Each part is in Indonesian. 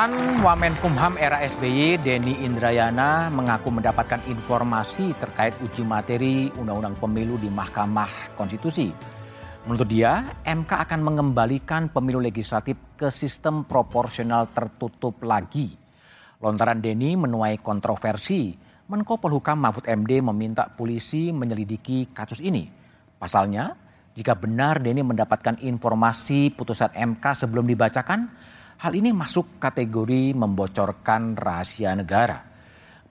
Mantan Wamenkumham era SBY, Denny Indrayana, mengaku mendapatkan informasi terkait uji materi Undang-Undang Pemilu di Mahkamah Konstitusi. Menurut dia, MK akan mengembalikan pemilu legislatif ke sistem proporsional tertutup lagi. Lontaran Denny menuai kontroversi. Menko Polhukam Mahfud MD meminta polisi menyelidiki kasus ini. Pasalnya, jika benar Denny mendapatkan informasi putusan MK sebelum dibacakan, Hal ini masuk kategori membocorkan rahasia negara.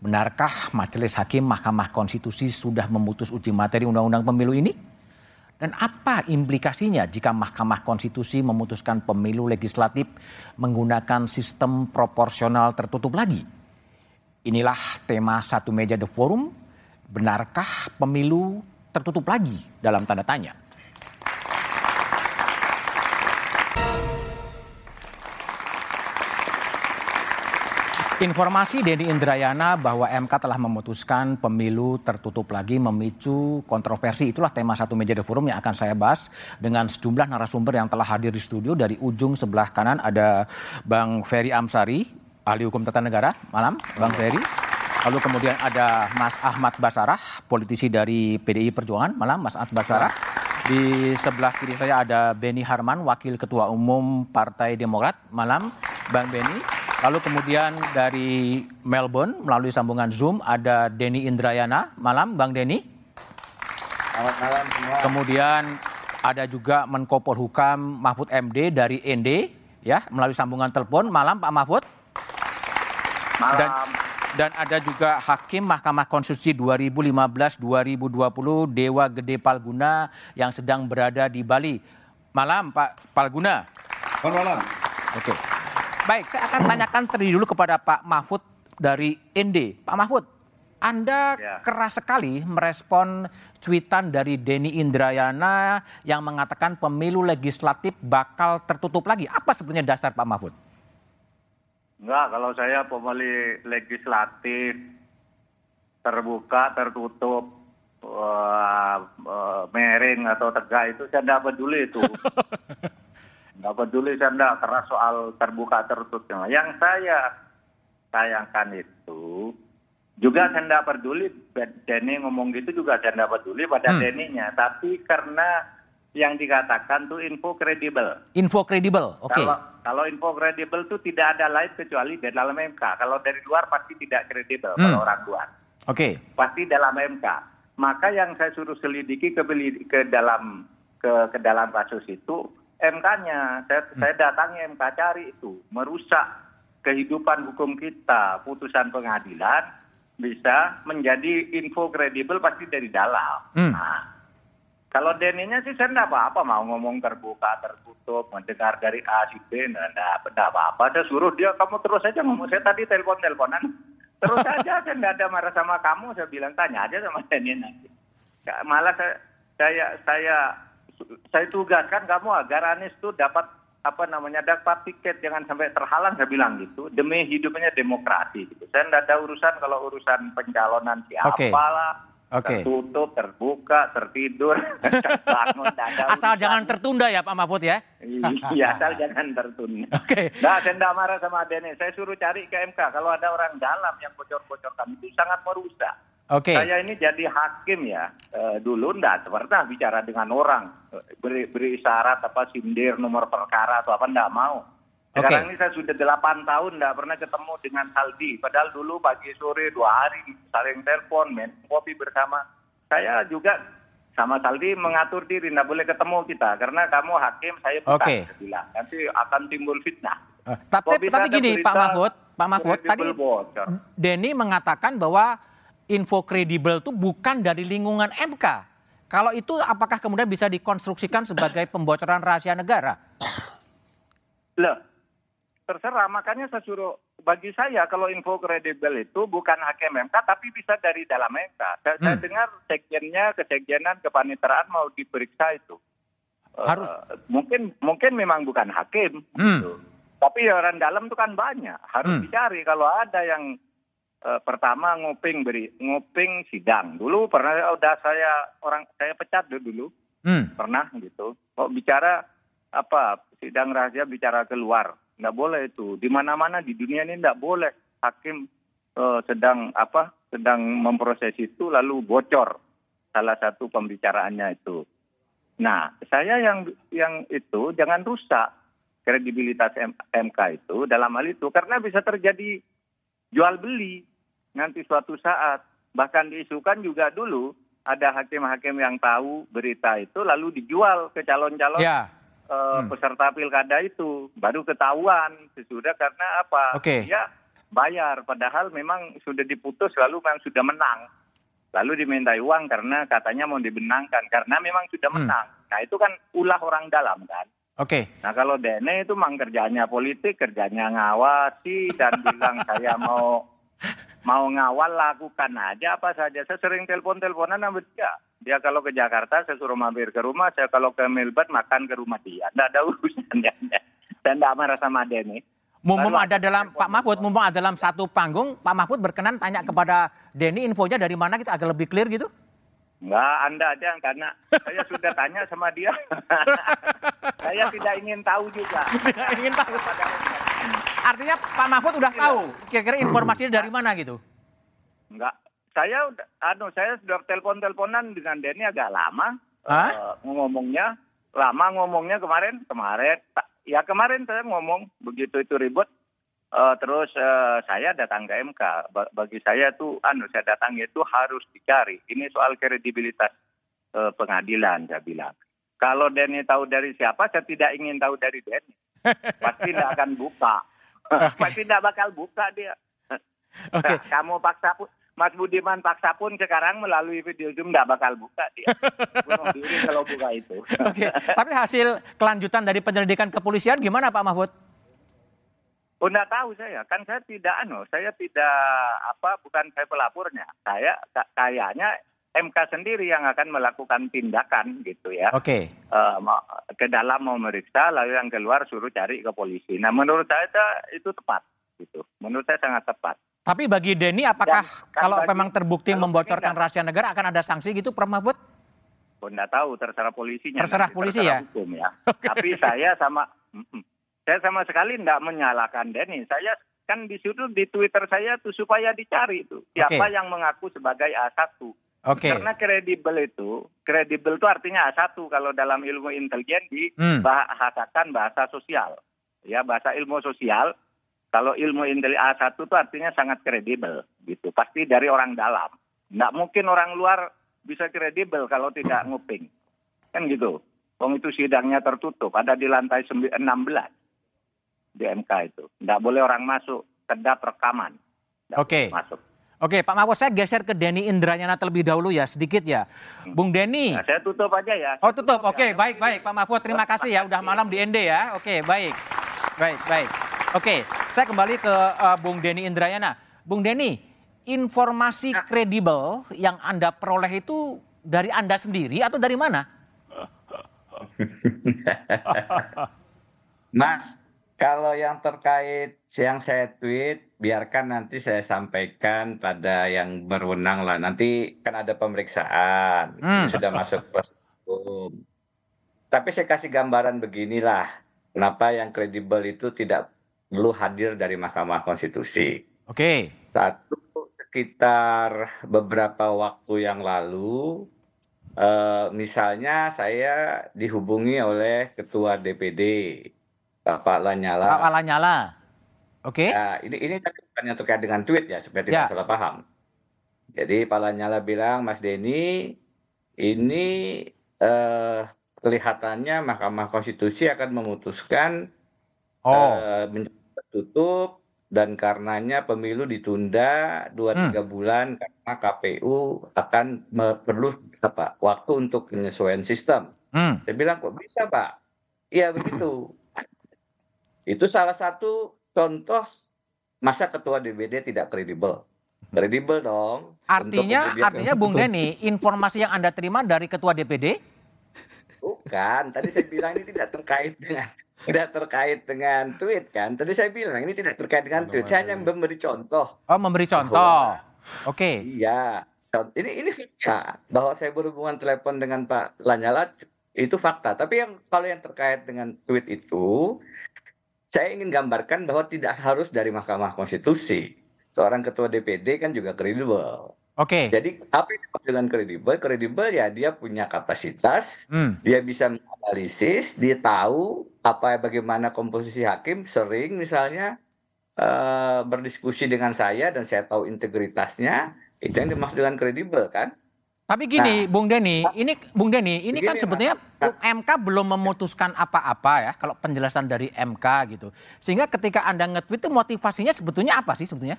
Benarkah Majelis Hakim Mahkamah Konstitusi sudah memutus uji materi Undang-Undang Pemilu ini? Dan apa implikasinya jika Mahkamah Konstitusi memutuskan pemilu legislatif menggunakan sistem proporsional tertutup lagi? Inilah tema satu meja The Forum. Benarkah pemilu tertutup lagi dalam tanda tanya? Informasi Denny Indrayana bahwa MK telah memutuskan pemilu tertutup lagi memicu kontroversi. Itulah tema satu meja The Forum yang akan saya bahas dengan sejumlah narasumber yang telah hadir di studio. Dari ujung sebelah kanan ada Bang Ferry Amsari, ahli hukum tata negara. Malam, Bang Ferry. Lalu kemudian ada Mas Ahmad Basarah, politisi dari PDI Perjuangan. Malam, Mas Ahmad Basarah. Di sebelah kiri saya ada Benny Harman, Wakil Ketua Umum Partai Demokrat. Malam, Bang Benny. Lalu kemudian dari Melbourne melalui sambungan Zoom ada Denny Indrayana. Malam Bang Denny. Selamat malam semua. Kemudian ada juga Menko Polhukam Mahfud MD dari ND ya melalui sambungan telepon. Malam Pak Mahfud. Malam. Dan, dan ada juga Hakim Mahkamah Konstitusi 2015-2020 Dewa Gede Palguna yang sedang berada di Bali. Malam Pak Palguna. Selamat malam. Oke. Baik, saya akan tanyakan terlebih dulu kepada Pak Mahfud dari ND. Pak Mahfud, Anda ya. keras sekali merespon cuitan dari Denny Indrayana yang mengatakan pemilu legislatif bakal tertutup lagi. Apa sebenarnya dasar Pak Mahfud? Enggak, kalau saya pemilu legislatif terbuka, tertutup, uh, uh, mering atau tegak itu saya tidak peduli itu. nggak peduli saya enggak karena soal terbuka tertutup. Yang saya sayangkan itu juga saya enggak peduli Denny ngomong gitu juga saya enggak peduli pada hmm. Denny-nya. Tapi karena yang dikatakan tuh info kredibel. Info kredibel, oke. Okay. Kalau, kalau info kredibel tuh tidak ada lain kecuali di dalam MK. Kalau dari luar pasti tidak kredibel hmm. kalau orang luar. Oke. Okay. Pasti dalam MK. Maka yang saya suruh selidiki ke, ke dalam ke, ke dalam kasus itu MK-nya. Saya, hmm. saya datangi MK cari itu. Merusak kehidupan hukum kita. Putusan pengadilan bisa menjadi info kredibel pasti dari dalam. Hmm. Nah, kalau Deninya sih saya enggak apa-apa mau ngomong terbuka, tertutup, mendengar dari A, si B, enggak, enggak apa-apa. Saya suruh dia, kamu terus aja ngomong. Saya tadi telepon-teleponan. Terus aja, saya enggak ada marah sama kamu. Saya bilang, tanya aja sama Deni nanti. Malah saya, saya, saya saya tugaskan kamu agar Anies itu dapat apa namanya dapat tiket jangan sampai terhalang saya bilang gitu demi hidupnya demokrasi gitu. Saya tidak ada urusan kalau urusan pencalonan siapa okay. lah. Okay. Tertutup, terbuka, tertidur, bangun, Asal jangan tertunda ya Pak Mahfud ya? Iya, asal jangan tertunda. Oke. Okay. Nah, saya tidak marah sama Denny. Saya suruh cari ke MK. Kalau ada orang dalam yang bocor-bocorkan itu sangat merusak. Oke. Okay. Saya ini jadi hakim ya. E, dulu enggak pernah bicara dengan orang. Beri, beri syarat apa sindir nomor perkara atau apa enggak mau. Sekarang okay. ini saya sudah delapan tahun enggak pernah ketemu dengan Saldi. Padahal dulu pagi sore dua hari saling telepon, main kopi bersama. Saya juga sama Saldi mengatur diri, enggak boleh ketemu kita karena kamu hakim, saya bukan. Okay. bilang nanti akan timbul fitnah. Uh, tapi tapi gini Pak Mahfud, Pak Mahfud tadi Denny mengatakan bahwa info kredibel itu bukan dari lingkungan MK. Kalau itu apakah kemudian bisa dikonstruksikan sebagai pembocoran rahasia negara? Loh, terserah. Makanya saya suruh, bagi saya kalau info kredibel itu bukan hakim MK, tapi bisa dari dalam MK. Saya, hmm. saya dengar sekjennya, kesekjenan, kepaniteraan mau diperiksa itu. Harus. Uh, mungkin mungkin memang bukan hakim. Hmm. Gitu. Tapi orang dalam itu kan banyak. Harus hmm. dicari kalau ada yang uh, pertama nguping beri nguping sidang dulu pernah udah saya orang saya pecat dulu hmm. pernah gitu kok bicara apa sidang rahasia bicara keluar nggak boleh itu. Di mana-mana di dunia ini nggak boleh hakim uh, sedang apa sedang memproses itu lalu bocor salah satu pembicaraannya itu. Nah, saya yang yang itu jangan rusak kredibilitas M MK itu dalam hal itu karena bisa terjadi jual beli nanti suatu saat bahkan diisukan juga dulu ada hakim-hakim yang tahu berita itu lalu dijual ke calon-calon ya. uh, hmm. peserta pilkada itu baru ketahuan sesudah karena apa okay. ya bayar padahal memang sudah diputus lalu memang sudah menang lalu diminta uang karena katanya mau dibenangkan karena memang sudah hmm. menang hmm. nah itu kan ulah orang dalam kan Oke. Okay. Nah kalau Dene itu memang kerjanya politik, kerjanya ngawasi dan bilang saya mau mau ngawal lakukan aja apa saja. Saya sering telepon-teleponan sama dia. Dia kalau ke Jakarta saya suruh mampir ke rumah, saya kalau ke Melbourne makan ke rumah dia. Tidak ada urusannya. Dan tidak marah sama Denny. Mumpung ada dalam Pak Mahfud, mumpung ada dalam satu panggung, Pak Mahfud berkenan tanya kepada Denny infonya dari mana kita agak lebih clear gitu? Enggak, Anda aja karena saya sudah tanya sama dia. saya tidak ingin tahu juga. Tidak ingin tahu. Artinya Pak Mahfud udah iya. tahu kira-kira informasinya dari mana gitu? Enggak. Saya udah anu saya sudah telepon-teleponan dengan Denny agak lama. Uh, ngomongnya lama ngomongnya kemarin kemarin ya kemarin saya ngomong begitu itu ribut uh, terus uh, saya datang ke MK bagi saya tuh anu saya datang itu harus dicari ini soal kredibilitas uh, pengadilan saya bilang kalau Denny tahu dari siapa saya tidak ingin tahu dari Denny pasti tidak akan buka okay. pasti tidak bakal buka dia. Okay. Nah, kamu paksa pun, Mas Budiman paksa pun sekarang melalui video Zoom tidak bakal buka dia. Bunuh diri kalau buka itu. Oke, okay. tapi hasil kelanjutan dari penyelidikan kepolisian gimana Pak Mahfud? Oh, enggak tahu saya. Kan saya tidak anu, saya tidak apa bukan saya pelapornya. Saya kayaknya MK sendiri yang akan melakukan tindakan gitu ya. Oke. Okay. Uh, ke dalam mau meriksa, lalu yang keluar suruh cari ke polisi. Nah menurut saya itu tepat gitu. Menurut saya sangat tepat. Tapi bagi Denny, apakah Dan, kan kalau bagi, memang terbukti membocorkan enggak. rahasia negara akan ada sanksi gitu, Prof Mahfud? Oh, enggak tahu, terserah polisinya. Terserah nanti, polisi terserah ya? Hukum ya. okay. Tapi saya sama, saya sama sekali enggak menyalahkan Denny. Saya kan di situ di Twitter saya tuh supaya dicari itu siapa okay. yang mengaku sebagai A1 Oke. Okay. Karena kredibel itu, kredibel itu artinya satu kalau dalam ilmu intelijen dibahasakan hmm. bahasa sosial. Ya, bahasa ilmu sosial. Kalau ilmu intel A1 itu artinya sangat kredibel gitu. Pasti dari orang dalam. Nggak mungkin orang luar bisa kredibel kalau tidak nguping. Kan gitu. Wong itu sidangnya tertutup, ada di lantai 16 di MK itu. Nggak boleh orang masuk, kedap rekaman. Oke. Okay. Masuk. Oke, Pak Mahfud, saya geser ke Denny Indrayana terlebih dahulu ya, sedikit ya. Bung Denny. Nah, saya tutup aja ya. Oh, tutup. Oke, baik, baik. Pak Mahfud, terima kasih ya. Udah malam di ND ya. Oke, baik. Baik, baik. Oke, saya kembali ke uh, Bung Denny Indrayana. Bung Denny, informasi nah. kredibel yang Anda peroleh itu dari Anda sendiri atau dari mana? Mas, kalau yang terkait yang saya tweet, biarkan nanti saya sampaikan pada yang berwenang lah. Nanti kan ada pemeriksaan, hmm. sudah masuk proses hukum. Tapi saya kasih gambaran beginilah, kenapa yang kredibel itu tidak perlu hadir dari Mahkamah Konstitusi. Oke. Okay. Satu, sekitar beberapa waktu yang lalu, eh, misalnya saya dihubungi oleh Ketua DPD, Pak Lanyala. Pak Lanyala. Oke. Okay. Ya, ini ini bukan terkait dengan tweet ya supaya tidak ya. salah paham. Jadi Pak Lanyala bilang Mas Denny ini eh, kelihatannya Mahkamah Konstitusi akan memutuskan oh. eh, tutup dan karenanya pemilu ditunda dua hmm. tiga bulan karena KPU akan perlu apa waktu untuk penyesuaian sistem. Hmm. Saya bilang kok bisa Pak? Iya begitu. Itu salah satu contoh masa ketua DPD tidak kredibel. Kredibel dong. Artinya, artinya Bung Denny, informasi yang Anda terima dari ketua DPD? Bukan, tadi saya bilang ini tidak terkait dengan tidak terkait dengan tweet kan. Tadi saya bilang ini tidak terkait dengan tweet. Saya hanya memberi contoh. Oh, memberi contoh. Oke. Okay. Iya. Ini ini fakta bahwa saya berhubungan telepon dengan Pak Lanyala itu fakta. Tapi yang kalau yang terkait dengan tweet itu saya ingin gambarkan bahwa tidak harus dari Mahkamah Konstitusi. Seorang ketua DPD kan juga kredibel. Oke. Jadi apa yang dimaksud dengan kredibel? Kredibel ya dia punya kapasitas, hmm. dia bisa menganalisis, dia tahu apa bagaimana komposisi hakim, sering misalnya uh, berdiskusi dengan saya dan saya tahu integritasnya, itu yang dimaksud dengan kredibel kan? Tapi gini, nah, Bung Deni, ini Bung Deni, ini kan sebetulnya MK belum memutuskan apa-apa ya, kalau penjelasan dari MK gitu. Sehingga ketika Anda nge-tweet itu motivasinya sebetulnya apa sih sebetulnya?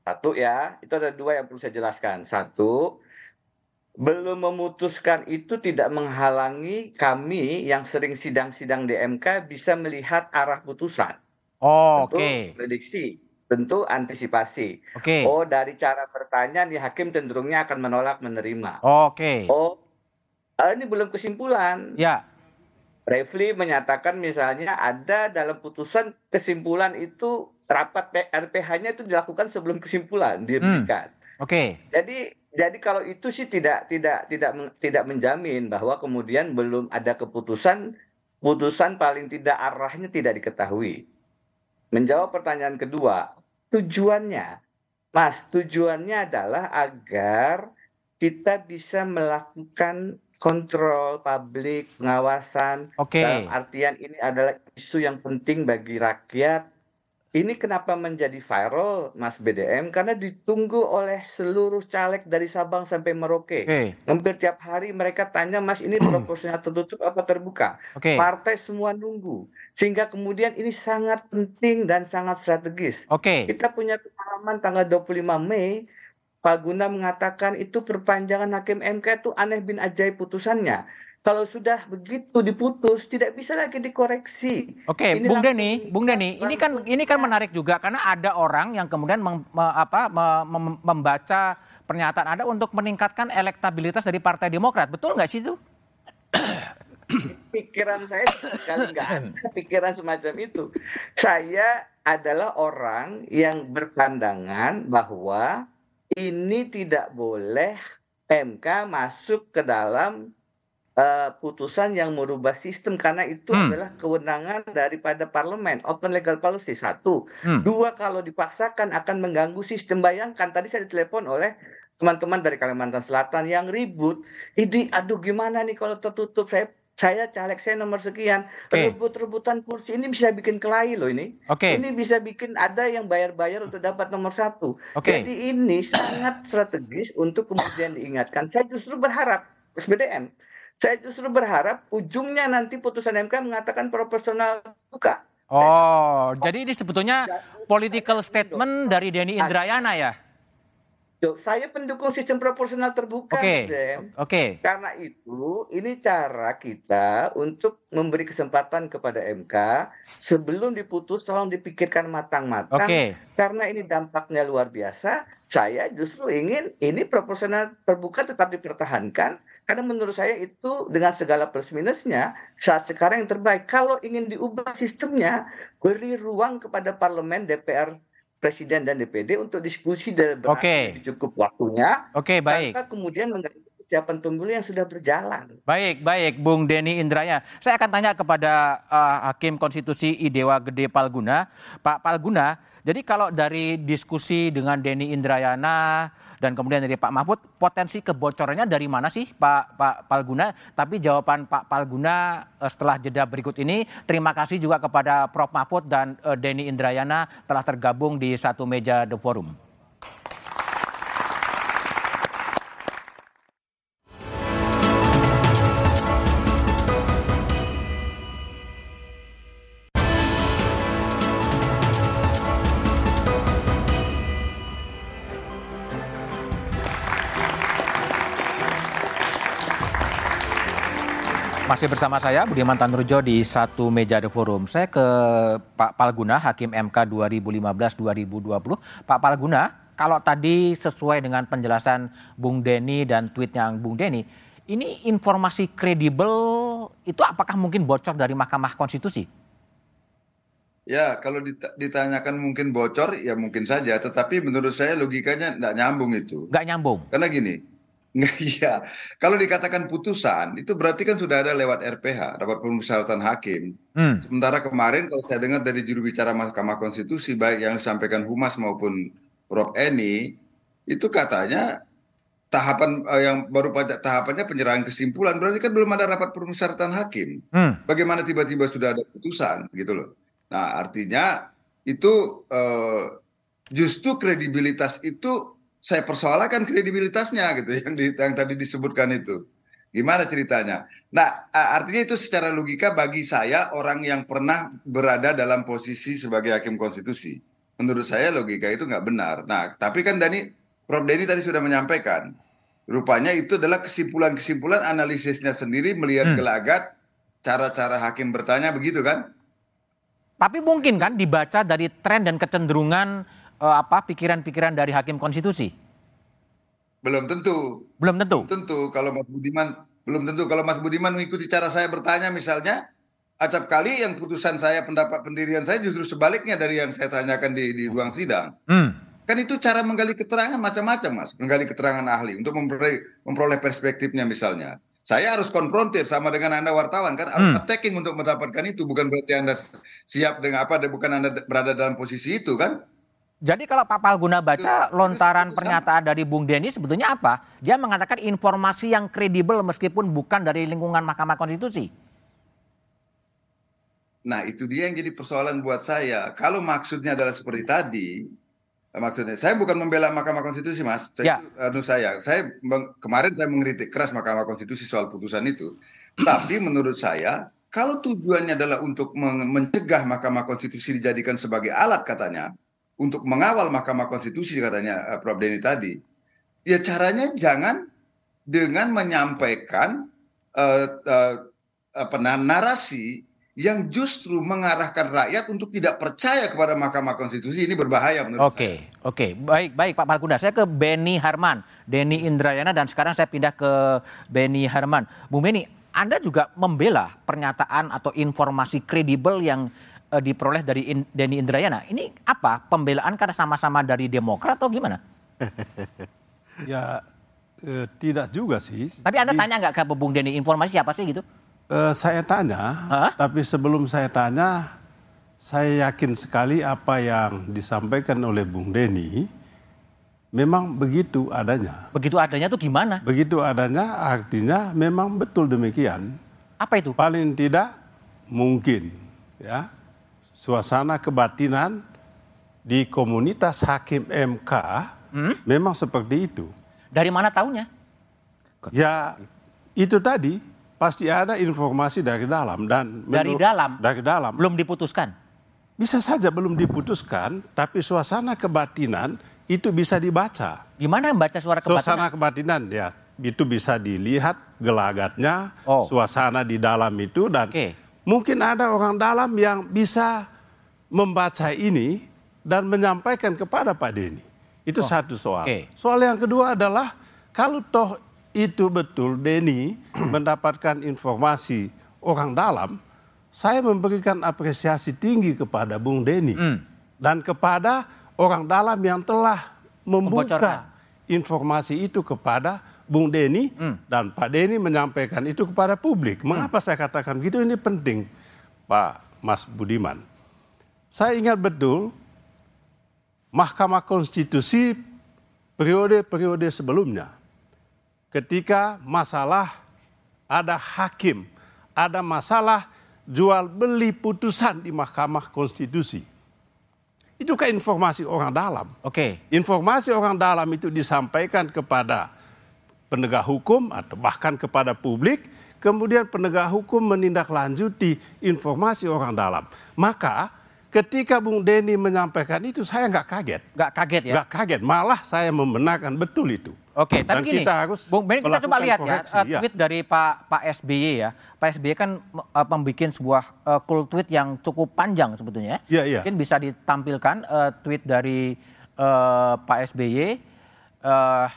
Satu ya, itu ada dua yang perlu saya jelaskan. Satu, belum memutuskan itu tidak menghalangi kami yang sering sidang-sidang di MK bisa melihat arah putusan. Oh, oke. Okay. Prediksi tentu antisipasi. Oke. Okay. Oh, dari cara bertanya nih hakim cenderungnya akan menolak menerima. Oke. Okay. Oh, uh, ini belum kesimpulan. Ya. Refli menyatakan misalnya ada dalam putusan kesimpulan itu rapat RPH-nya itu dilakukan sebelum kesimpulan diberikan. Hmm. Oke. Okay. Jadi jadi kalau itu sih tidak tidak tidak tidak menjamin bahwa kemudian belum ada keputusan putusan paling tidak arahnya tidak diketahui. Menjawab pertanyaan kedua, tujuannya, Mas, tujuannya adalah agar kita bisa melakukan kontrol publik, pengawasan. Okay. Dalam artian ini adalah isu yang penting bagi rakyat ini kenapa menjadi viral, Mas BDM? Karena ditunggu oleh seluruh caleg dari Sabang sampai Merauke. Okay. Hampir tiap hari mereka tanya, Mas ini proporsional tertutup apa terbuka? Okay. Partai semua nunggu. Sehingga kemudian ini sangat penting dan sangat strategis. Okay. Kita punya pengalaman tanggal 25 Mei, Pak Guna mengatakan itu perpanjangan Hakim MK itu aneh bin ajaib putusannya kalau sudah begitu diputus tidak bisa lagi dikoreksi. Oke, ini Bung Deni, Bung Deni, ini kan ini kan menarik juga karena ada orang yang kemudian mem, me, apa, me, mem, membaca pernyataan Anda untuk meningkatkan elektabilitas dari Partai Demokrat. Betul nggak sih itu? pikiran saya sekali nggak ada pikiran semacam itu. Saya adalah orang yang berpandangan bahwa ini tidak boleh MK masuk ke dalam uh, putusan yang merubah sistem karena itu hmm. adalah kewenangan daripada parlemen open legal policy satu hmm. dua kalau dipaksakan akan mengganggu sistem bayangkan tadi saya ditelepon oleh teman-teman dari Kalimantan Selatan yang ribut ini aduh gimana nih kalau tertutup saya saya caleg saya nomor sekian okay. rebut-rebutan kursi ini bisa bikin kelahi loh ini okay. ini bisa bikin ada yang bayar-bayar untuk dapat nomor satu okay. jadi ini sangat strategis untuk kemudian diingatkan saya justru berharap SBDM saya justru berharap ujungnya nanti putusan MK mengatakan proporsional buka. Oh, jadi ini sebetulnya political statement dari Denny Indrayana ya? Saya pendukung sistem proporsional terbuka, Oke. Okay. Oke. Okay. Karena itu, ini cara kita untuk memberi kesempatan kepada MK sebelum diputus, tolong dipikirkan matang-matang. Okay. Karena ini dampaknya luar biasa. Saya justru ingin ini proporsional terbuka tetap dipertahankan karena menurut saya itu dengan segala plus minusnya saat sekarang yang terbaik. Kalau ingin diubah sistemnya, beri ruang kepada parlemen, DPR, presiden dan DPD untuk diskusi dan okay. cukup waktunya. Oke, okay, baik. Maka kemudian mengganti persiapan pemilu yang sudah berjalan. Baik, baik, Bung Denny Indraya. Saya akan tanya kepada uh, Hakim Konstitusi Idewa Gede Palguna, Pak Palguna. Jadi kalau dari diskusi dengan Denny Indrayana dan kemudian dari Pak Mahfud potensi kebocorannya dari mana sih Pak Pak Palguna? Tapi jawaban Pak Palguna eh, setelah jeda berikut ini. Terima kasih juga kepada Prof Mahfud dan uh, Denny Indrayana telah tergabung di satu meja The Forum. Masih bersama saya Budiman Tanurjo di satu meja The Forum. Saya ke Pak Palguna, Hakim MK 2015-2020. Pak Palguna, kalau tadi sesuai dengan penjelasan Bung Denny dan tweetnya Bung Denny, ini informasi kredibel itu apakah mungkin bocor dari Mahkamah Konstitusi? Ya, kalau ditanyakan mungkin bocor, ya mungkin saja. Tetapi menurut saya logikanya nggak nyambung itu. Nggak nyambung? Karena gini, Iya, kalau dikatakan putusan itu berarti kan sudah ada lewat RPH, rapat permusyawaratan hakim. Hmm. Sementara kemarin kalau saya dengar dari juru bicara Mahkamah Konstitusi baik yang disampaikan Humas maupun Prof Eni itu katanya tahapan uh, yang baru pada tahapannya penyerahan kesimpulan berarti kan belum ada rapat permusyawaratan hakim. Hmm. Bagaimana tiba-tiba sudah ada putusan gitu loh. Nah, artinya itu uh, justru kredibilitas itu saya persoalkan kredibilitasnya gitu yang di, yang tadi disebutkan itu. Gimana ceritanya? Nah, artinya itu secara logika bagi saya orang yang pernah berada dalam posisi sebagai hakim konstitusi. Menurut saya logika itu nggak benar. Nah, tapi kan Dani, Prof. Denny tadi sudah menyampaikan. Rupanya itu adalah kesimpulan-kesimpulan analisisnya sendiri melihat hmm. gelagat cara-cara hakim bertanya begitu kan? Tapi mungkin kan dibaca dari tren dan kecenderungan uh, apa pikiran-pikiran dari hakim konstitusi? Belum tentu. Belum tentu. Belum tentu kalau Mas Budiman belum tentu kalau Mas Budiman mengikuti cara saya bertanya misalnya acap kali yang putusan saya pendapat pendirian saya justru sebaliknya dari yang saya tanyakan di, di ruang sidang. Hmm. Kan itu cara menggali keterangan macam-macam Mas, menggali keterangan ahli untuk memperoleh, memperoleh perspektifnya misalnya. Saya harus konfrontir sama dengan Anda wartawan kan harus hmm. attacking untuk mendapatkan itu bukan berarti Anda siap dengan apa bukan Anda berada dalam posisi itu kan. Jadi kalau Pak Palguna baca lontaran pernyataan dari Bung Denny sebetulnya apa? Dia mengatakan informasi yang kredibel meskipun bukan dari lingkungan Mahkamah Konstitusi. Nah itu dia yang jadi persoalan buat saya. Kalau maksudnya adalah seperti tadi, maksudnya saya bukan membela Mahkamah Konstitusi mas. Saya, ya. anu saya, saya kemarin saya mengkritik keras Mahkamah Konstitusi soal putusan itu. Tapi menurut saya kalau tujuannya adalah untuk mencegah Mahkamah Konstitusi dijadikan sebagai alat katanya, untuk mengawal Mahkamah Konstitusi katanya uh, Prof Denny tadi, ya caranya jangan dengan menyampaikan uh, uh, apa narasi yang justru mengarahkan rakyat untuk tidak percaya kepada Mahkamah Konstitusi ini berbahaya menurut Oke, saya. oke, baik, baik Pak Markunda. Saya ke Beni Harman, Denny Indrayana dan sekarang saya pindah ke Beni Harman. Bu Beni, Anda juga membela pernyataan atau informasi kredibel yang uh, diperoleh dari In, Denny Indrayana. Ini apa? Pembelaan karena sama-sama dari Demokrat atau gimana? ya eh, tidak juga sih. Tapi Anda Di, tanya nggak ke Bung Denny informasi apa sih gitu? Uh, saya tanya, huh? tapi sebelum saya tanya, saya yakin sekali apa yang disampaikan oleh Bung Denny memang begitu adanya. Begitu adanya tuh gimana? Begitu adanya artinya memang betul demikian. Apa itu? Paling tidak mungkin ya suasana kebatinan di komunitas hakim MK hmm? memang seperti itu. Dari mana tahunya? Ya itu tadi pasti ada informasi dari dalam dan dari dalam dari dalam belum diputuskan. Bisa saja belum diputuskan, tapi suasana kebatinan itu bisa dibaca. Gimana membaca suara kebatinan? Suasana kebatinan ya itu bisa dilihat gelagatnya, oh. suasana di dalam itu dan okay mungkin ada orang dalam yang bisa membaca ini dan menyampaikan kepada Pak Denny. Itu oh, satu soal. Okay. Soal yang kedua adalah kalau toh itu betul Denny mendapatkan informasi orang dalam, saya memberikan apresiasi tinggi kepada Bung Denny mm. dan kepada orang dalam yang telah membuka informasi itu kepada Bung Denny hmm. dan Pak Denny menyampaikan itu kepada publik. Hmm. Mengapa hmm. saya katakan begitu? Ini penting, Pak Mas Budiman. Saya ingat betul Mahkamah Konstitusi periode-periode sebelumnya, ketika masalah ada hakim, ada masalah jual beli putusan di Mahkamah Konstitusi. Itu kan informasi orang dalam. Oke. Okay. Informasi orang dalam itu disampaikan kepada penegak hukum atau bahkan kepada publik, kemudian penegak hukum menindaklanjuti informasi orang dalam. Maka ketika Bung Denny menyampaikan itu saya nggak kaget. Nggak kaget ya? Nggak kaget, malah saya membenarkan betul itu. Oke, tapi Dan gini, kita harus Bung Benny, kita coba lihat ya, koreksi, ya, tweet dari Pak Pak SBY ya. Pak SBY kan uh, membuat sebuah uh, cool tweet yang cukup panjang sebetulnya. Iya, iya. Mungkin bisa ditampilkan uh, tweet dari uh, Pak SBY. Uh,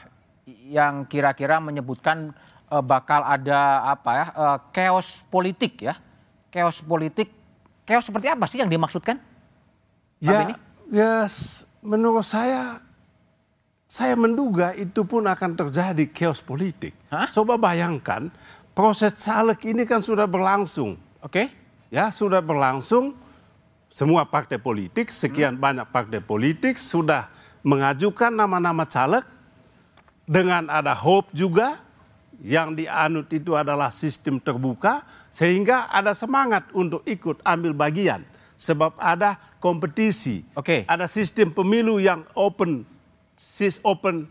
yang kira-kira menyebutkan uh, bakal ada apa ya uh, chaos politik ya chaos politik chaos seperti apa sih yang dimaksudkan ya ini? ya menurut saya saya menduga itu pun akan terjadi chaos politik. Hah? Coba bayangkan proses caleg ini kan sudah berlangsung. Oke. Okay. Ya, sudah berlangsung semua partai politik, sekian hmm. banyak partai politik sudah mengajukan nama-nama caleg dengan ada hope juga yang dianut itu adalah sistem terbuka sehingga ada semangat untuk ikut ambil bagian sebab ada kompetisi. Oke. Okay. Ada sistem pemilu yang open sis open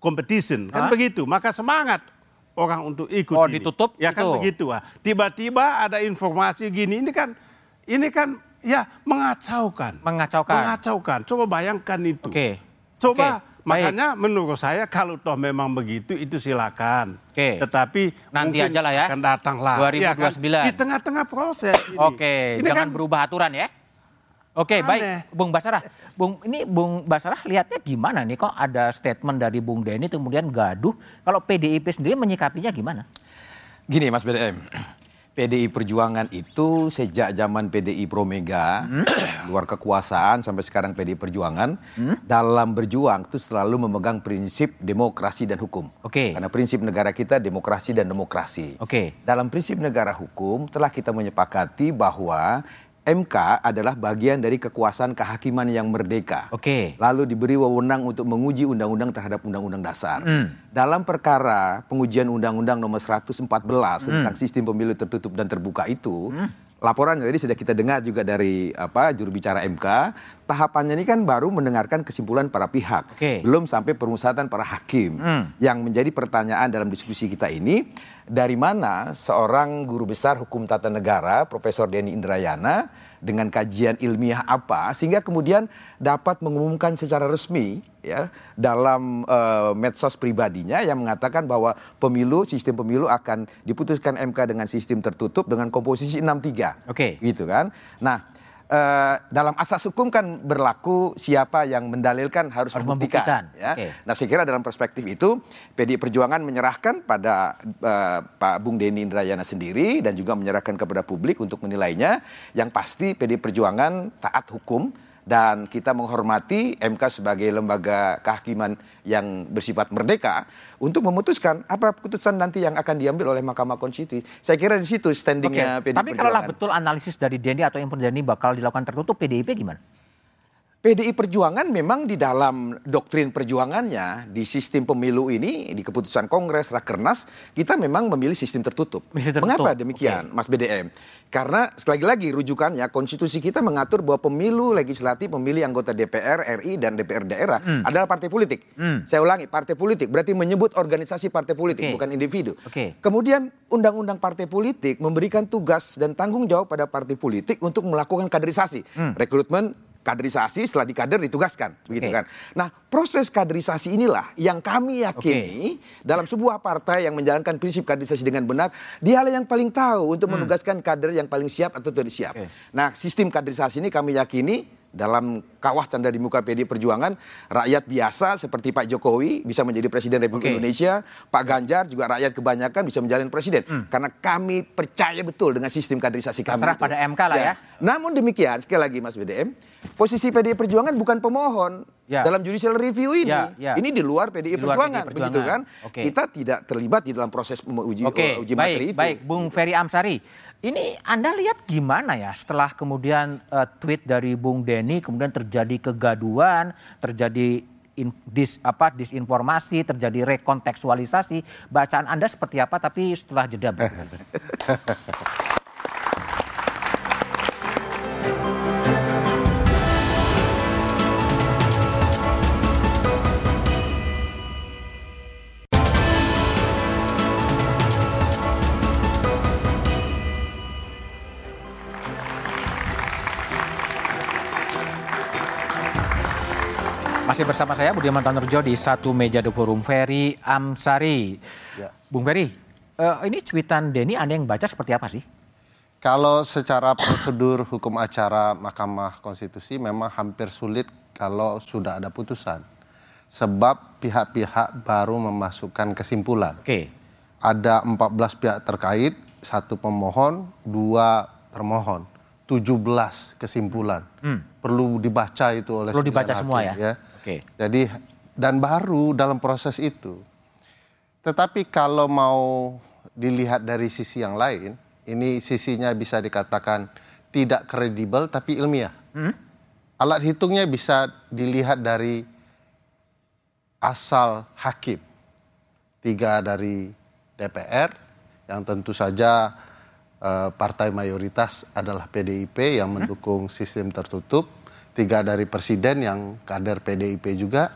competition kan begitu maka semangat orang untuk ikut oh ini. ditutup ya kan begitu ah tiba-tiba ada informasi gini ini kan ini kan ya mengacaukan mengacaukan mengacaukan coba bayangkan itu oke okay. coba okay. Makanya menurut saya kalau toh memang begitu itu silakan. Oke. Tetapi nanti aja lah ya. Akan datang lah. 2029. Ya kan? Di tengah-tengah proses. Ini. Oke. Ini Jangan kan, berubah aturan ya. Oke, okay, baik, Bung Basarah. Bung ini Bung Basarah lihatnya gimana nih kok ada statement dari Bung Denny kemudian gaduh. Kalau PDIP sendiri menyikapinya gimana? Gini Mas BDM. PDI Perjuangan itu sejak zaman PDI Promega, hmm? luar kekuasaan sampai sekarang PDI Perjuangan, hmm? dalam berjuang itu selalu memegang prinsip demokrasi dan hukum. Oke. Okay. Karena prinsip negara kita demokrasi dan demokrasi. Oke. Okay. Dalam prinsip negara hukum telah kita menyepakati bahwa MK adalah bagian dari kekuasaan kehakiman yang merdeka. Oke. Okay. Lalu diberi wewenang untuk menguji undang-undang terhadap undang-undang dasar. Mm. Dalam perkara pengujian undang-undang nomor 114 mm. tentang sistem pemilu tertutup dan terbuka itu, mm. Laporan tadi sudah kita dengar juga dari apa juru bicara MK, tahapannya ini kan baru mendengarkan kesimpulan para pihak. Okay. Belum sampai permusatan para hakim. Mm. Yang menjadi pertanyaan dalam diskusi kita ini dari mana seorang guru besar hukum tata negara, Profesor Denny Indrayana, dengan kajian ilmiah apa, sehingga kemudian dapat mengumumkan secara resmi ya dalam uh, medsos pribadinya yang mengatakan bahwa pemilu sistem pemilu akan diputuskan MK dengan sistem tertutup dengan komposisi 63. Oke. Okay. Gitu kan. Nah, uh, dalam asas hukum kan berlaku siapa yang mendalilkan harus, harus membuktikan. membuktikan. Ya. Okay. Nah saya kira dalam perspektif itu PDI Perjuangan menyerahkan pada uh, Pak Bung Denny Indrayana sendiri dan juga menyerahkan kepada publik untuk menilainya. Yang pasti PDI Perjuangan taat hukum dan kita menghormati MK sebagai lembaga kehakiman yang bersifat merdeka untuk memutuskan apa keputusan nanti yang akan diambil oleh Mahkamah Konstitusi. Saya kira di situ standingnya okay. PDIP. Tapi kalau betul analisis dari Denny atau yang Denny bakal dilakukan tertutup, PDIP gimana? PDI Perjuangan memang di dalam doktrin perjuangannya di sistem pemilu ini di keputusan Kongres Rakernas kita memang memilih sistem tertutup. Sistem tertutup. Mengapa demikian, okay. Mas BDM? Karena sekali lagi rujukannya konstitusi kita mengatur bahwa pemilu legislatif memilih anggota DPR RI dan DPR daerah hmm. adalah partai politik. Hmm. Saya ulangi, partai politik berarti menyebut organisasi partai politik okay. bukan individu. Okay. Kemudian undang-undang partai politik memberikan tugas dan tanggung jawab pada partai politik untuk melakukan kaderisasi, hmm. rekrutmen kaderisasi setelah dikader ditugaskan begitu okay. kan. Nah, proses kaderisasi inilah yang kami yakini okay. dalam sebuah partai yang menjalankan prinsip kaderisasi dengan benar, dia yang paling tahu untuk hmm. menugaskan kader yang paling siap atau tidak siap. Okay. Nah, sistem kaderisasi ini kami yakini dalam kawah canda di muka PD Perjuangan rakyat biasa seperti Pak Jokowi bisa menjadi presiden Republik okay. Indonesia, Pak Ganjar juga rakyat kebanyakan bisa menjadi presiden hmm. karena kami percaya betul dengan sistem kaderisasi kami. Terserah pada MK lah ya. ya. Namun demikian sekali lagi Mas BDM, posisi PD Perjuangan bukan pemohon ya. dalam judicial review ini. Ya, ya. Ini di luar PDI di luar Perjuangan, PDI Perjuangan, begitu kan? Okay. Kita tidak terlibat di dalam proses uji, okay. uji baik, materi itu. Baik, Bung Ferry Amsari. Ini Anda lihat gimana ya setelah kemudian uh, tweet dari Bung Denny kemudian terjadi kegaduan, terjadi in, dis, apa disinformasi, terjadi rekontekstualisasi. Bacaan Anda seperti apa tapi setelah jeda bersama saya Budiman Tanurjo di satu meja The Forum Ferry Amsari. Ya. Bung Ferry, uh, ini cuitan Denny Anda yang baca seperti apa sih? Kalau secara prosedur hukum acara Mahkamah Konstitusi memang hampir sulit kalau sudah ada putusan. Sebab pihak-pihak baru memasukkan kesimpulan. Oke. Okay. Ada 14 pihak terkait, satu pemohon, dua termohon. 17 kesimpulan. Hmm. Perlu dibaca itu oleh Perlu dibaca hakim, semua ya. ya. Oke. Jadi dan baru dalam proses itu. Tetapi kalau mau dilihat dari sisi yang lain, ini sisinya bisa dikatakan tidak kredibel tapi ilmiah. Hmm? Alat hitungnya bisa dilihat dari asal hakim. Tiga dari DPR, yang tentu saja uh, partai mayoritas adalah PDIP yang mendukung sistem tertutup. Tiga dari presiden yang kader PDIP juga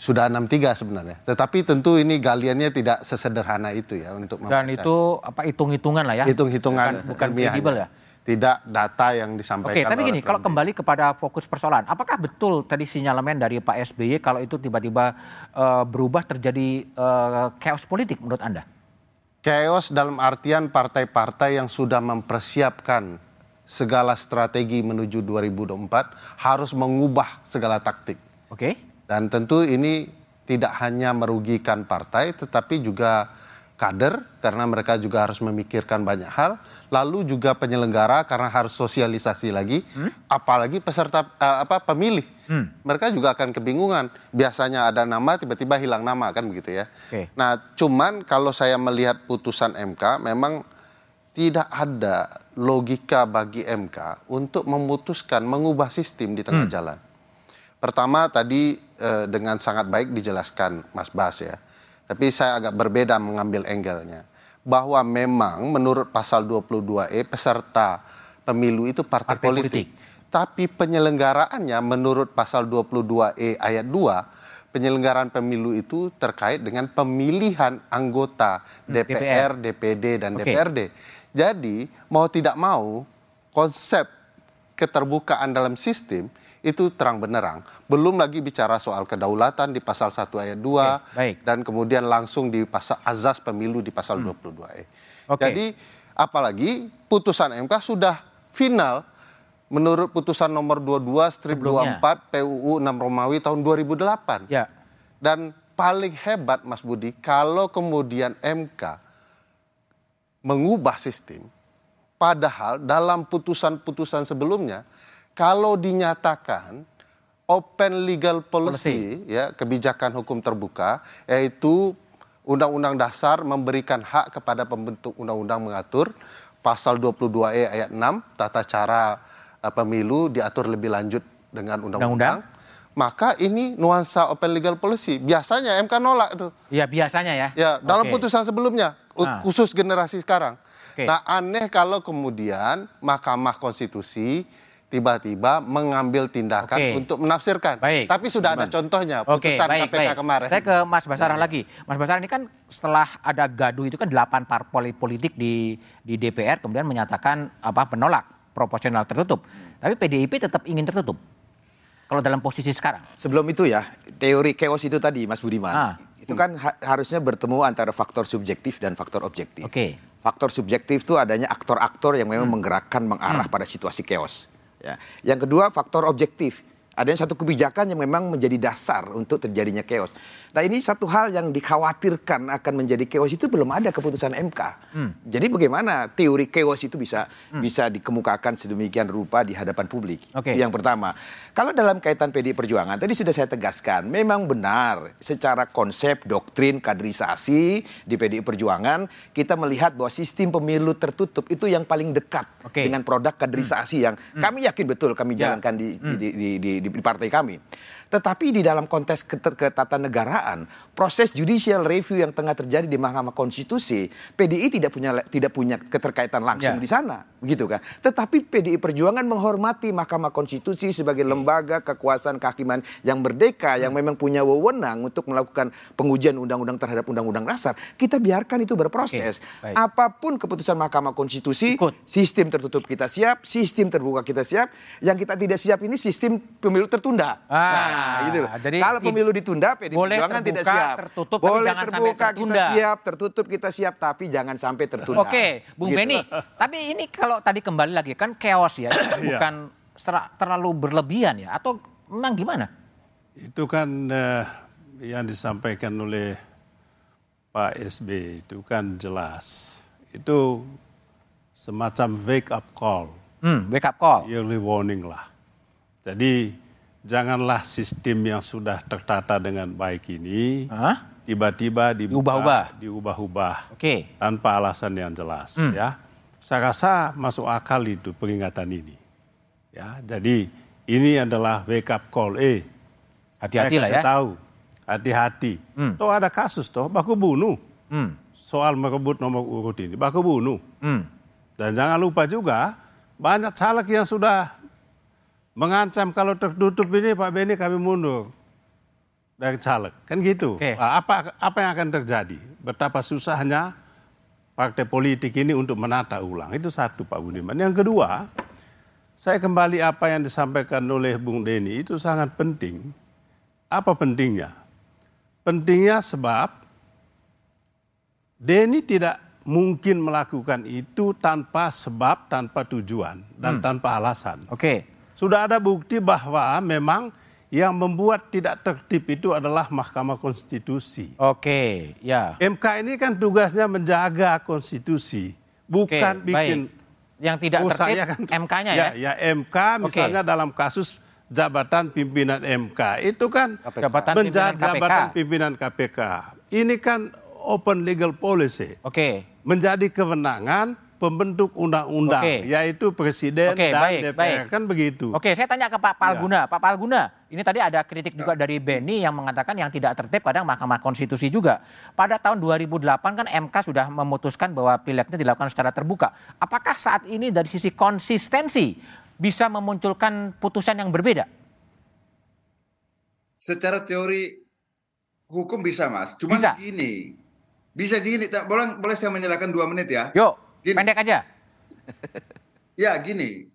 sudah enam tiga sebenarnya. Tetapi tentu ini galiannya tidak sesederhana itu ya untuk. Dan itu apa hitung-hitungan lah ya. Hitung-hitungan bukan, bukan kredibel ya. Tidak data yang disampaikan. Oke, tapi gini, kalau kembali kepada fokus persoalan, apakah betul tadi sinyalemen dari Pak SBY kalau itu tiba-tiba uh, berubah terjadi uh, chaos politik menurut Anda? Chaos dalam artian partai-partai yang sudah mempersiapkan segala strategi menuju 2024 harus mengubah segala taktik. Oke. Okay dan tentu ini tidak hanya merugikan partai tetapi juga kader karena mereka juga harus memikirkan banyak hal, lalu juga penyelenggara karena harus sosialisasi lagi, hmm? apalagi peserta uh, apa pemilih. Hmm. Mereka juga akan kebingungan. Biasanya ada nama tiba-tiba hilang nama kan begitu ya. Okay. Nah, cuman kalau saya melihat putusan MK memang tidak ada logika bagi MK untuk memutuskan mengubah sistem di tengah hmm. jalan. Pertama tadi eh, dengan sangat baik dijelaskan Mas Bas ya. Tapi saya agak berbeda mengambil angle-nya. Bahwa memang menurut pasal 22E peserta pemilu itu partai, partai politik. politik. Tapi penyelenggaraannya menurut pasal 22E ayat 2 penyelenggaraan pemilu itu terkait dengan pemilihan anggota DPR, DPR DPD dan okay. DPRD. Jadi mau tidak mau konsep keterbukaan dalam sistem itu terang benerang. Belum lagi bicara soal kedaulatan di pasal 1 ayat 2 okay, dan kemudian langsung di pasal azas pemilu di pasal hmm. 22E. Okay. Jadi apalagi putusan MK sudah final menurut putusan nomor 22 strip Sebelumnya. 24 PUU 6 Romawi tahun 2008. Ya. Dan paling hebat Mas Budi kalau kemudian MK mengubah sistem padahal dalam putusan-putusan sebelumnya kalau dinyatakan open legal policy, policy. ya kebijakan hukum terbuka yaitu undang-undang dasar memberikan hak kepada pembentuk undang-undang mengatur pasal 22E ayat 6 tata cara uh, pemilu diatur lebih lanjut dengan undang-undang maka ini nuansa open legal policy. Biasanya MK nolak itu. Iya, biasanya ya. Ya, dalam okay. putusan sebelumnya nah. khusus generasi sekarang. Okay. Nah, aneh kalau kemudian Mahkamah Konstitusi tiba-tiba mengambil tindakan Oke. untuk menafsirkan. Baik. Tapi sudah ada contohnya putusan Oke, baik, KPK baik. kemarin. Saya ke Mas Basarah nah. lagi. Mas Basarah ini kan setelah ada gaduh itu kan delapan parpol politik di di DPR kemudian menyatakan apa penolak proporsional tertutup. Tapi PDIP tetap ingin tertutup. Kalau dalam posisi sekarang. Sebelum itu ya, teori chaos itu tadi Mas Budiman. Ah. Itu kan ha harusnya bertemu antara faktor subjektif dan faktor objektif. Oke. Okay. Faktor subjektif itu adanya aktor-aktor yang memang hmm. menggerakkan mengarah hmm. pada situasi chaos. Ya. Yang kedua faktor objektif. Ada satu kebijakan yang memang menjadi dasar untuk terjadinya chaos. Nah ini satu hal yang dikhawatirkan akan menjadi chaos itu belum ada keputusan MK. Hmm. Jadi bagaimana teori chaos itu bisa hmm. bisa dikemukakan sedemikian rupa di hadapan publik? Okay. Yang pertama, kalau dalam kaitan PD Perjuangan tadi sudah saya tegaskan, memang benar secara konsep doktrin kaderisasi di PD Perjuangan kita melihat bahwa sistem pemilu tertutup itu yang paling dekat okay. dengan produk kaderisasi hmm. yang hmm. kami yakin betul kami ya. jalankan di, hmm. di, di, di, di, di partai kami. Tetapi di dalam konteks ketatanegaraan, proses judicial review yang tengah terjadi di Mahkamah Konstitusi, PDI tidak punya tidak punya keterkaitan langsung yeah. di sana, begitu kan? Tetapi PDI Perjuangan menghormati Mahkamah Konstitusi sebagai lembaga kekuasaan kehakiman yang merdeka, yang memang punya wewenang untuk melakukan pengujian undang-undang terhadap undang-undang dasar. Kita biarkan itu berproses. Okay. Apa pun keputusan Mahkamah Konstitusi, Ikut. sistem tertutup kita siap, sistem terbuka kita siap. Yang kita tidak siap ini sistem pemilu tertunda. Ah. Nah, gitu loh. Jadi kalau pemilu ditunda, PD boleh Perjuangan terbuka, tidak siap. Tertutup, boleh jangan terbuka sampai kita siap, tertutup kita siap, tapi jangan sampai tertunda. Oke, Bung gitu. Beni. tapi ini kalau tadi kembali lagi kan chaos ya, bukan terlalu berlebihan ya, atau memang gimana? Itu kan uh, yang disampaikan oleh Pak SB itu kan jelas. Itu semacam wake up call. Hmm, wake up call. Early warning lah. Jadi janganlah sistem yang sudah tertata dengan baik ini tiba-tiba diubah-ubah, diubah-ubah, oke, okay. tanpa alasan yang jelas, hmm. ya. Saya rasa masuk akal itu peringatan ini, ya. Jadi ini adalah wake up call, eh, hati-hati lah ya. Tahu, hati-hati. Hmm. Toh ada kasus toh, baku bunuh. Hmm. Soal merebut nomor urut ini, baku bunuh. Hmm. Dan jangan lupa juga banyak caleg yang sudah mengancam kalau tertutup ini Pak Beni kami mundur. Dari caleg. Kan gitu. Okay. apa apa yang akan terjadi? Betapa susahnya partai politik ini untuk menata ulang. Itu satu Pak Budiman. Yang kedua saya kembali apa yang disampaikan oleh Bung Deni itu sangat penting. Apa pentingnya? Pentingnya sebab Deni tidak mungkin melakukan itu tanpa sebab, tanpa tujuan, dan hmm. tanpa alasan. Oke. Okay sudah ada bukti bahwa memang yang membuat tidak tertib itu adalah Mahkamah Konstitusi. Oke, ya. MK ini kan tugasnya menjaga konstitusi, bukan Oke, bikin baik. yang tidak tertib ya kan, MK-nya ya. Ya, ya MK misalnya Oke. dalam kasus jabatan pimpinan MK itu kan jabatan menjaga pimpinan jabatan pimpinan KPK. Ini kan open legal policy. Oke. Menjadi kewenangan pembentuk undang-undang, okay. yaitu presiden okay, dan baik, DPR, baik. kan begitu. Oke, saya tanya ke Pak Palguna. Ya. Pak Palguna, ini tadi ada kritik juga ya. dari Beni yang mengatakan yang tidak tertib kadang Mahkamah Konstitusi juga. Pada tahun 2008 kan MK sudah memutuskan bahwa pileknya dilakukan secara terbuka. Apakah saat ini dari sisi konsistensi bisa memunculkan putusan yang berbeda? Secara teori hukum bisa, Mas. Cuma bisa. gini, bisa gini. Boleh, boleh saya menyerahkan dua menit ya? Yuk. Gini. Pendek aja. ya gini.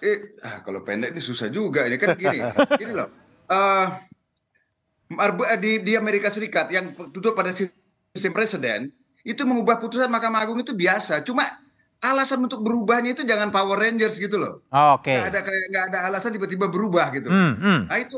Eh, ah, kalau pendek ini susah juga ini kan gini. gini loh. Uh, di, di Amerika Serikat yang tutup pada sistem presiden itu mengubah putusan Mahkamah Agung itu biasa. Cuma alasan untuk berubahnya itu jangan Power Rangers gitu loh. Oh, Oke. Okay. Gak ada kayak nggak ada alasan tiba-tiba berubah gitu. Hmm, hmm. Nah itu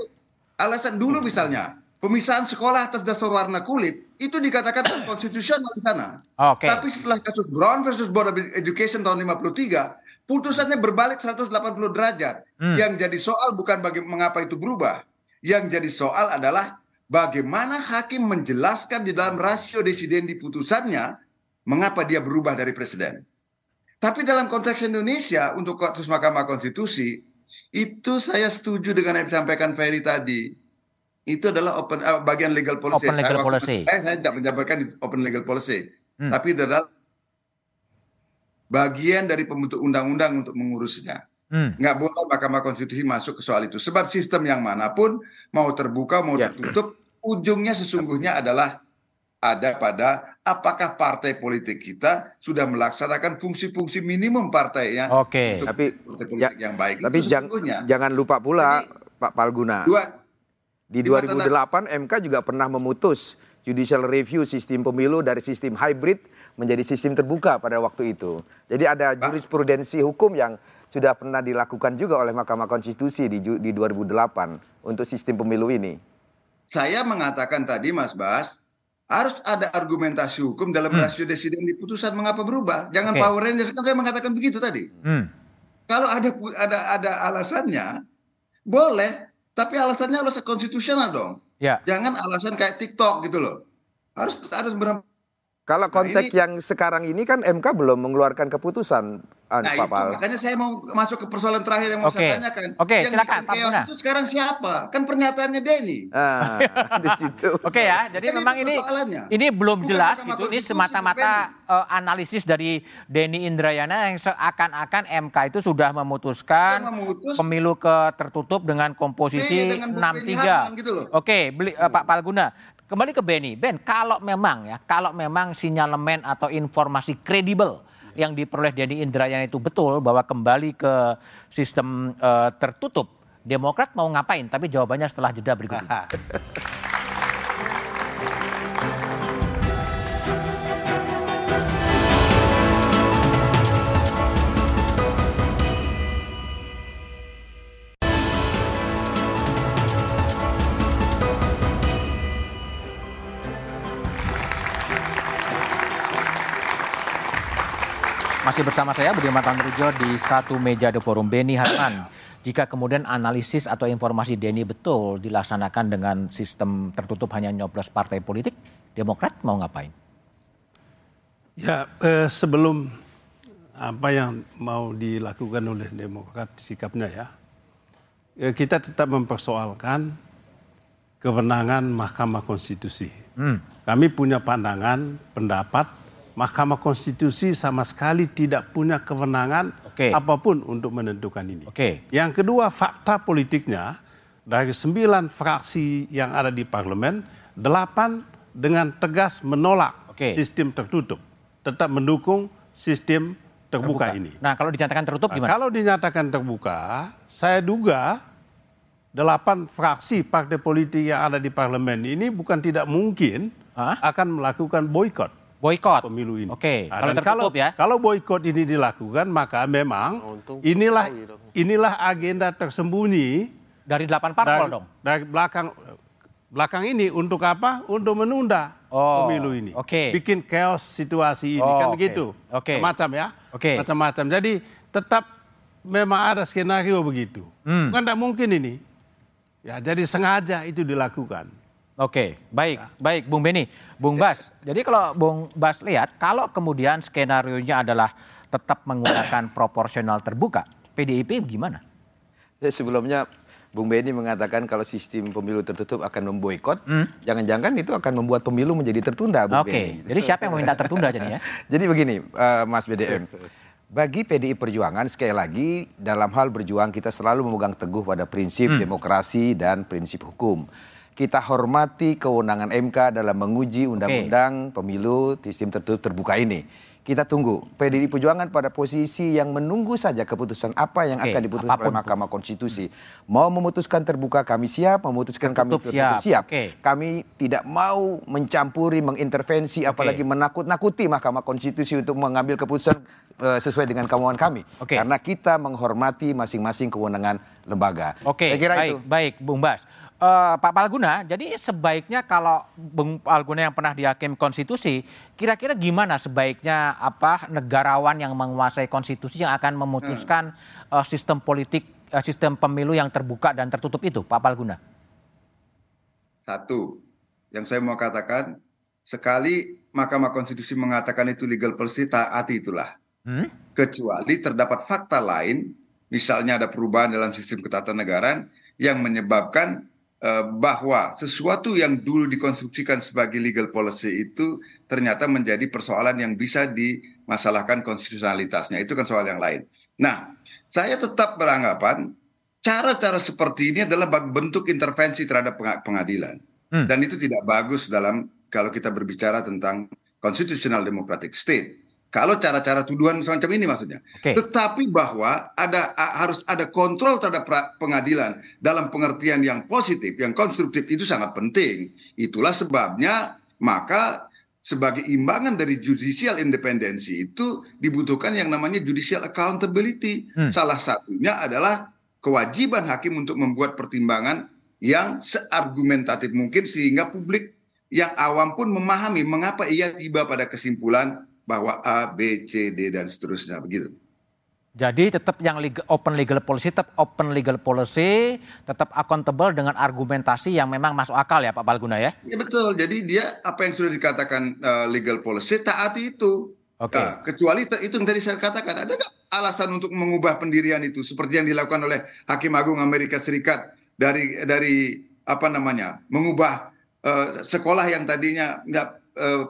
alasan dulu misalnya pemisahan sekolah atas dasar warna kulit itu dikatakan konstitusional di sana. Okay. Tapi setelah kasus Brown versus Board of Education tahun 53, putusannya berbalik 180 derajat. Hmm. Yang jadi soal bukan bagi mengapa itu berubah. Yang jadi soal adalah bagaimana hakim menjelaskan di dalam rasio desiden di putusannya mengapa dia berubah dari presiden. Tapi dalam konteks Indonesia untuk kasus Mahkamah Konstitusi itu saya setuju dengan yang disampaikan Ferry tadi itu adalah open uh, bagian legal policy. Open legal saya, policy. Saya, saya tidak menjabarkan open legal policy, hmm. tapi itu adalah bagian dari pembentuk undang-undang untuk mengurusnya. Hmm. Nggak boleh Mahkamah Konstitusi masuk ke soal itu. Sebab sistem yang mana pun mau terbuka mau ya. tertutup, ujungnya sesungguhnya adalah ada pada apakah partai politik kita sudah melaksanakan fungsi-fungsi minimum partainya Oke. untuk tapi partai politik ya, yang baik. Tapi jang, jangan lupa pula Jadi, Pak Palguna. Dua, di 2008 MK juga pernah memutus judicial review sistem pemilu dari sistem hybrid menjadi sistem terbuka pada waktu itu. Jadi ada jurisprudensi hukum yang sudah pernah dilakukan juga oleh Mahkamah Konstitusi di, di 2008 untuk sistem pemilu ini. Saya mengatakan tadi Mas Bas, harus ada argumentasi hukum dalam hmm. rasio desiden di putusan mengapa berubah. Jangan okay. power rangers kan saya mengatakan begitu tadi. Hmm. Kalau ada ada ada alasannya, boleh tapi alasannya alasan konstitusional dong. Ya. Jangan alasan kayak TikTok gitu loh. Harus harus benar kalau nah, konteks nah, ini, yang sekarang ini kan MK belum mengeluarkan keputusan, nah Pak itu, makanya saya mau masuk ke persoalan terakhir yang mau okay. saya tanyakan. Oke, okay, silakan Pak Buna. itu sekarang siapa? Kan pernyataannya Denny. Ah, di situ. Oke okay, ya, jadi kan memang ini ini belum Bukan jelas gitu. Ini semata-mata uh, analisis dari Denny Indrayana yang seakan-akan MK itu sudah memutuskan memutus, pemilu ke tertutup dengan komposisi enam tiga. Gitu Oke, okay, uh, Pak Palguna. Kembali ke Benny. Ben, kalau memang ya, kalau memang sinyalemen atau informasi kredibel yang diperoleh Denny Indrayana itu betul bahwa kembali ke sistem uh, tertutup, Demokrat mau ngapain? Tapi jawabannya setelah jeda berikut ini. Masih bersama saya Budiman Tanrujo di satu meja The Forum Beni Harman. Jika kemudian analisis atau informasi Denny betul dilaksanakan dengan sistem tertutup hanya nyoblos partai politik, Demokrat mau ngapain? Ya, eh, sebelum apa yang mau dilakukan oleh Demokrat sikapnya ya, ya kita tetap mempersoalkan kewenangan Mahkamah Konstitusi. Hmm. Kami punya pandangan, pendapat Mahkamah Konstitusi sama sekali tidak punya kewenangan okay. apa pun untuk menentukan ini. Okay. Yang kedua, fakta politiknya dari sembilan fraksi yang ada di parlemen, delapan dengan tegas menolak okay. sistem tertutup, tetap mendukung sistem terbuka, terbuka ini. Nah, kalau dinyatakan tertutup nah, gimana? Kalau dinyatakan terbuka, saya duga delapan fraksi partai politik yang ada di parlemen ini bukan tidak mungkin Hah? akan melakukan boykot boykot pemilu ini. Oke. Okay. Nah, kalau kalau ya. Kalau boykot ini dilakukan maka memang oh, inilah inilah agenda tersembunyi dari delapan parpol dari, dong. Dari belakang belakang ini untuk apa? Untuk menunda oh, pemilu ini. Oke. Okay. Bikin chaos situasi ini oh, kan okay. begitu. Oke. Okay. Macam ya. Oke. Okay. Macam-macam. Jadi tetap memang ada skenario begitu. Hmm. Kan tidak mungkin ini. Ya, jadi sengaja itu dilakukan. Oke, baik, ya. baik, Bung Beni, Bung Bas. Jadi kalau Bung Bas lihat, kalau kemudian skenario nya adalah tetap menggunakan proporsional terbuka, PDIP gimana? Ya, sebelumnya Bung Beni mengatakan kalau sistem pemilu tertutup akan memboikot, hmm? jangan-jangan itu akan membuat pemilu menjadi tertunda, Bung Oke, Beni. jadi siapa yang meminta tertunda jadi ya? jadi begini, uh, Mas BDM. Bagi PDI Perjuangan sekali lagi dalam hal berjuang kita selalu memegang teguh pada prinsip hmm. demokrasi dan prinsip hukum kita hormati kewenangan MK dalam menguji undang-undang okay. pemilu sistem tertutup terbuka ini. Kita tunggu PDI Perjuangan pada posisi yang menunggu saja keputusan apa yang okay. akan diputuskan oleh Mahkamah Konstitusi. Mau memutuskan terbuka kami siap, memutuskan kami tertutup siap. siap. Okay. Kami tidak mau mencampuri, mengintervensi, okay. apalagi menakut-nakuti Mahkamah Konstitusi untuk mengambil keputusan uh, sesuai dengan kemauan kami. Okay. Karena kita menghormati masing-masing kewenangan lembaga. Oke, okay. baik, itu. baik, Bung Bas. Uh, Pak Palguna, jadi sebaiknya kalau Bung Palguna yang pernah dihakim konstitusi, kira-kira gimana sebaiknya apa negarawan yang menguasai konstitusi yang akan memutuskan hmm. uh, sistem politik, uh, sistem pemilu yang terbuka dan tertutup itu, Pak Palguna? Satu, yang saya mau katakan, sekali Mahkamah Konstitusi mengatakan itu legal policy, taati itulah. Hmm? Kecuali terdapat fakta lain, misalnya ada perubahan dalam sistem ketatanegaraan yang menyebabkan Eh, bahwa sesuatu yang dulu dikonstruksikan sebagai legal policy itu ternyata menjadi persoalan yang bisa dimasalahkan konstitusionalitasnya. Itu kan soal yang lain. Nah, saya tetap beranggapan cara-cara seperti ini adalah bentuk intervensi terhadap pengadilan. Hmm. Dan itu tidak bagus dalam kalau kita berbicara tentang constitutional democratic state. Kalau cara-cara tuduhan semacam ini maksudnya. Okay. Tetapi bahwa ada harus ada kontrol terhadap pengadilan dalam pengertian yang positif, yang konstruktif itu sangat penting. Itulah sebabnya maka sebagai imbangan dari judicial independensi itu dibutuhkan yang namanya judicial accountability. Hmm. Salah satunya adalah kewajiban hakim untuk membuat pertimbangan yang seargumentatif mungkin sehingga publik yang awam pun memahami mengapa ia tiba pada kesimpulan bahwa A, B, C, D dan seterusnya begitu. Jadi tetap yang legal, open legal policy tetap open legal policy, tetap accountable dengan argumentasi yang memang masuk akal ya Pak Balguna ya? Ya betul. Jadi dia apa yang sudah dikatakan uh, legal policy taati itu. Oke. Okay. Nah, kecuali itu yang tadi saya katakan ada nggak alasan untuk mengubah pendirian itu seperti yang dilakukan oleh Hakim Agung Amerika Serikat dari dari apa namanya mengubah uh, sekolah yang tadinya nggak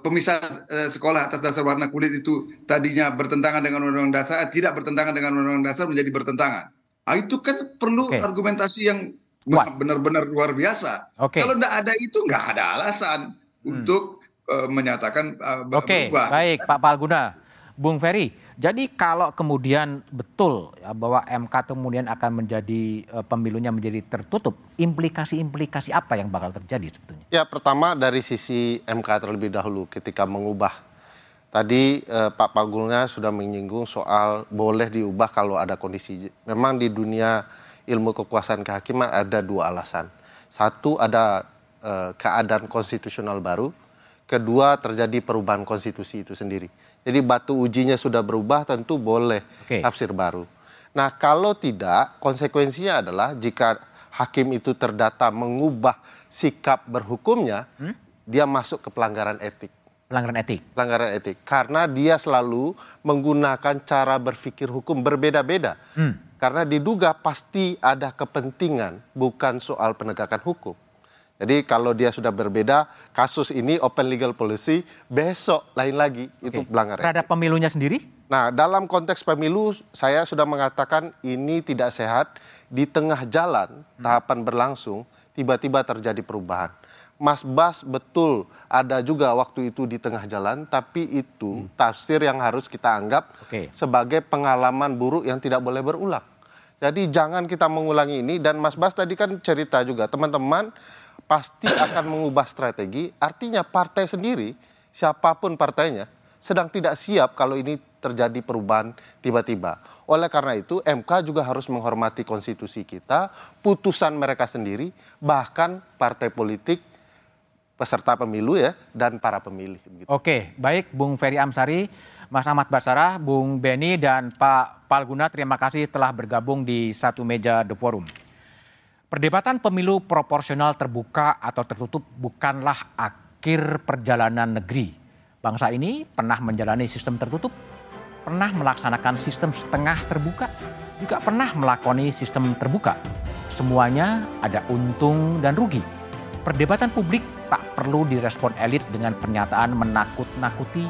pemisah uh, sekolah atas dasar warna kulit itu tadinya bertentangan dengan undang-undang dasar, tidak bertentangan dengan undang-undang dasar menjadi bertentangan. Ah, itu kan perlu okay. argumentasi yang benar-benar luar biasa. Okay. Kalau tidak ada itu nggak ada alasan hmm. untuk uh, menyatakan uh, Oke, okay. baik Pak Palguna. Bung Ferry, jadi kalau kemudian betul ya, bahwa MK kemudian akan menjadi uh, pemilunya menjadi tertutup, implikasi-implikasi apa yang bakal terjadi sebetulnya? Ya, pertama dari sisi MK terlebih dahulu ketika mengubah. Tadi uh, Pak Pagulnya sudah menyinggung soal boleh diubah kalau ada kondisi. Memang di dunia ilmu kekuasaan kehakiman ada dua alasan. Satu ada uh, keadaan konstitusional baru, kedua terjadi perubahan konstitusi itu sendiri. Jadi batu ujinya sudah berubah tentu boleh okay. tafsir baru. Nah kalau tidak konsekuensinya adalah jika hakim itu terdata mengubah sikap berhukumnya, hmm? dia masuk ke pelanggaran etik. Pelanggaran etik. Pelanggaran etik karena dia selalu menggunakan cara berpikir hukum berbeda-beda. Hmm. Karena diduga pasti ada kepentingan bukan soal penegakan hukum. Jadi kalau dia sudah berbeda, kasus ini open legal policy, besok lain lagi okay. itu pelanggaran. Terhadap pemilunya sendiri? Nah, dalam konteks pemilu saya sudah mengatakan ini tidak sehat di tengah jalan tahapan berlangsung tiba-tiba terjadi perubahan. Mas Bas betul ada juga waktu itu di tengah jalan, tapi itu hmm. tafsir yang harus kita anggap okay. sebagai pengalaman buruk yang tidak boleh berulang. Jadi jangan kita mengulangi ini dan Mas Bas tadi kan cerita juga teman-teman pasti akan mengubah strategi. Artinya partai sendiri siapa pun partainya sedang tidak siap kalau ini terjadi perubahan tiba-tiba. Oleh karena itu, MK juga harus menghormati konstitusi kita, putusan mereka sendiri, bahkan partai politik, peserta pemilu ya, dan para pemilih. Gitu. Oke, baik Bung Ferry Amsari, Mas Ahmad Basarah, Bung Beni, dan Pak Palguna, terima kasih telah bergabung di satu meja The Forum. Perdebatan pemilu proporsional terbuka atau tertutup bukanlah akhir perjalanan negeri. Bangsa ini pernah menjalani sistem tertutup pernah melaksanakan sistem setengah terbuka, juga pernah melakoni sistem terbuka. Semuanya ada untung dan rugi. Perdebatan publik tak perlu direspon elit dengan pernyataan menakut-nakuti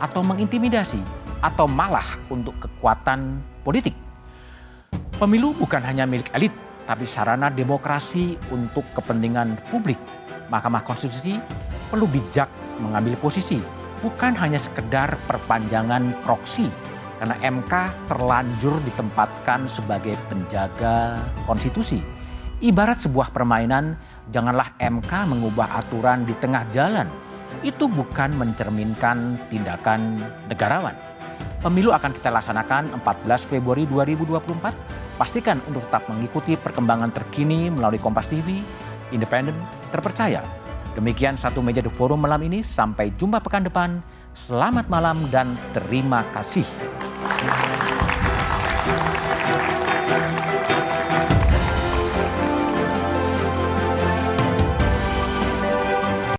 atau mengintimidasi atau malah untuk kekuatan politik. Pemilu bukan hanya milik elit, tapi sarana demokrasi untuk kepentingan publik. Mahkamah Konstitusi perlu bijak mengambil posisi bukan hanya sekedar perpanjangan proksi karena MK terlanjur ditempatkan sebagai penjaga konstitusi. Ibarat sebuah permainan, janganlah MK mengubah aturan di tengah jalan. Itu bukan mencerminkan tindakan negarawan. Pemilu akan kita laksanakan 14 Februari 2024. Pastikan untuk tetap mengikuti perkembangan terkini melalui Kompas TV, independen, terpercaya, Demikian satu meja The Forum malam ini. Sampai jumpa pekan depan. Selamat malam dan terima kasih.